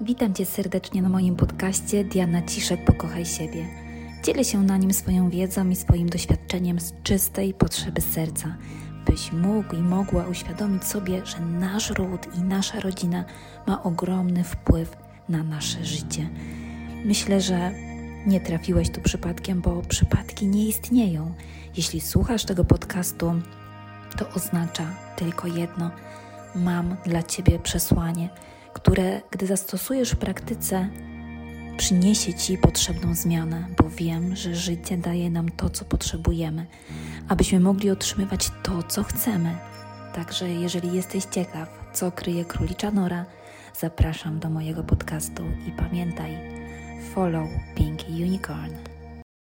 Witam Cię serdecznie na moim podcaście Diana Ciszek Pokochaj siebie. Dzielę się na nim swoją wiedzą i swoim doświadczeniem z czystej potrzeby serca, byś mógł i mogła uświadomić sobie, że nasz ród i nasza rodzina ma ogromny wpływ na nasze życie. Myślę, że nie trafiłeś tu przypadkiem, bo przypadki nie istnieją. Jeśli słuchasz tego podcastu, to oznacza tylko jedno: mam dla Ciebie przesłanie które, gdy zastosujesz w praktyce, przyniesie Ci potrzebną zmianę, bo wiem, że życie daje nam to, co potrzebujemy, abyśmy mogli otrzymywać to, co chcemy. Także jeżeli jesteś ciekaw, co kryje królicza nora, zapraszam do mojego podcastu i pamiętaj, follow Pinky Unicorn.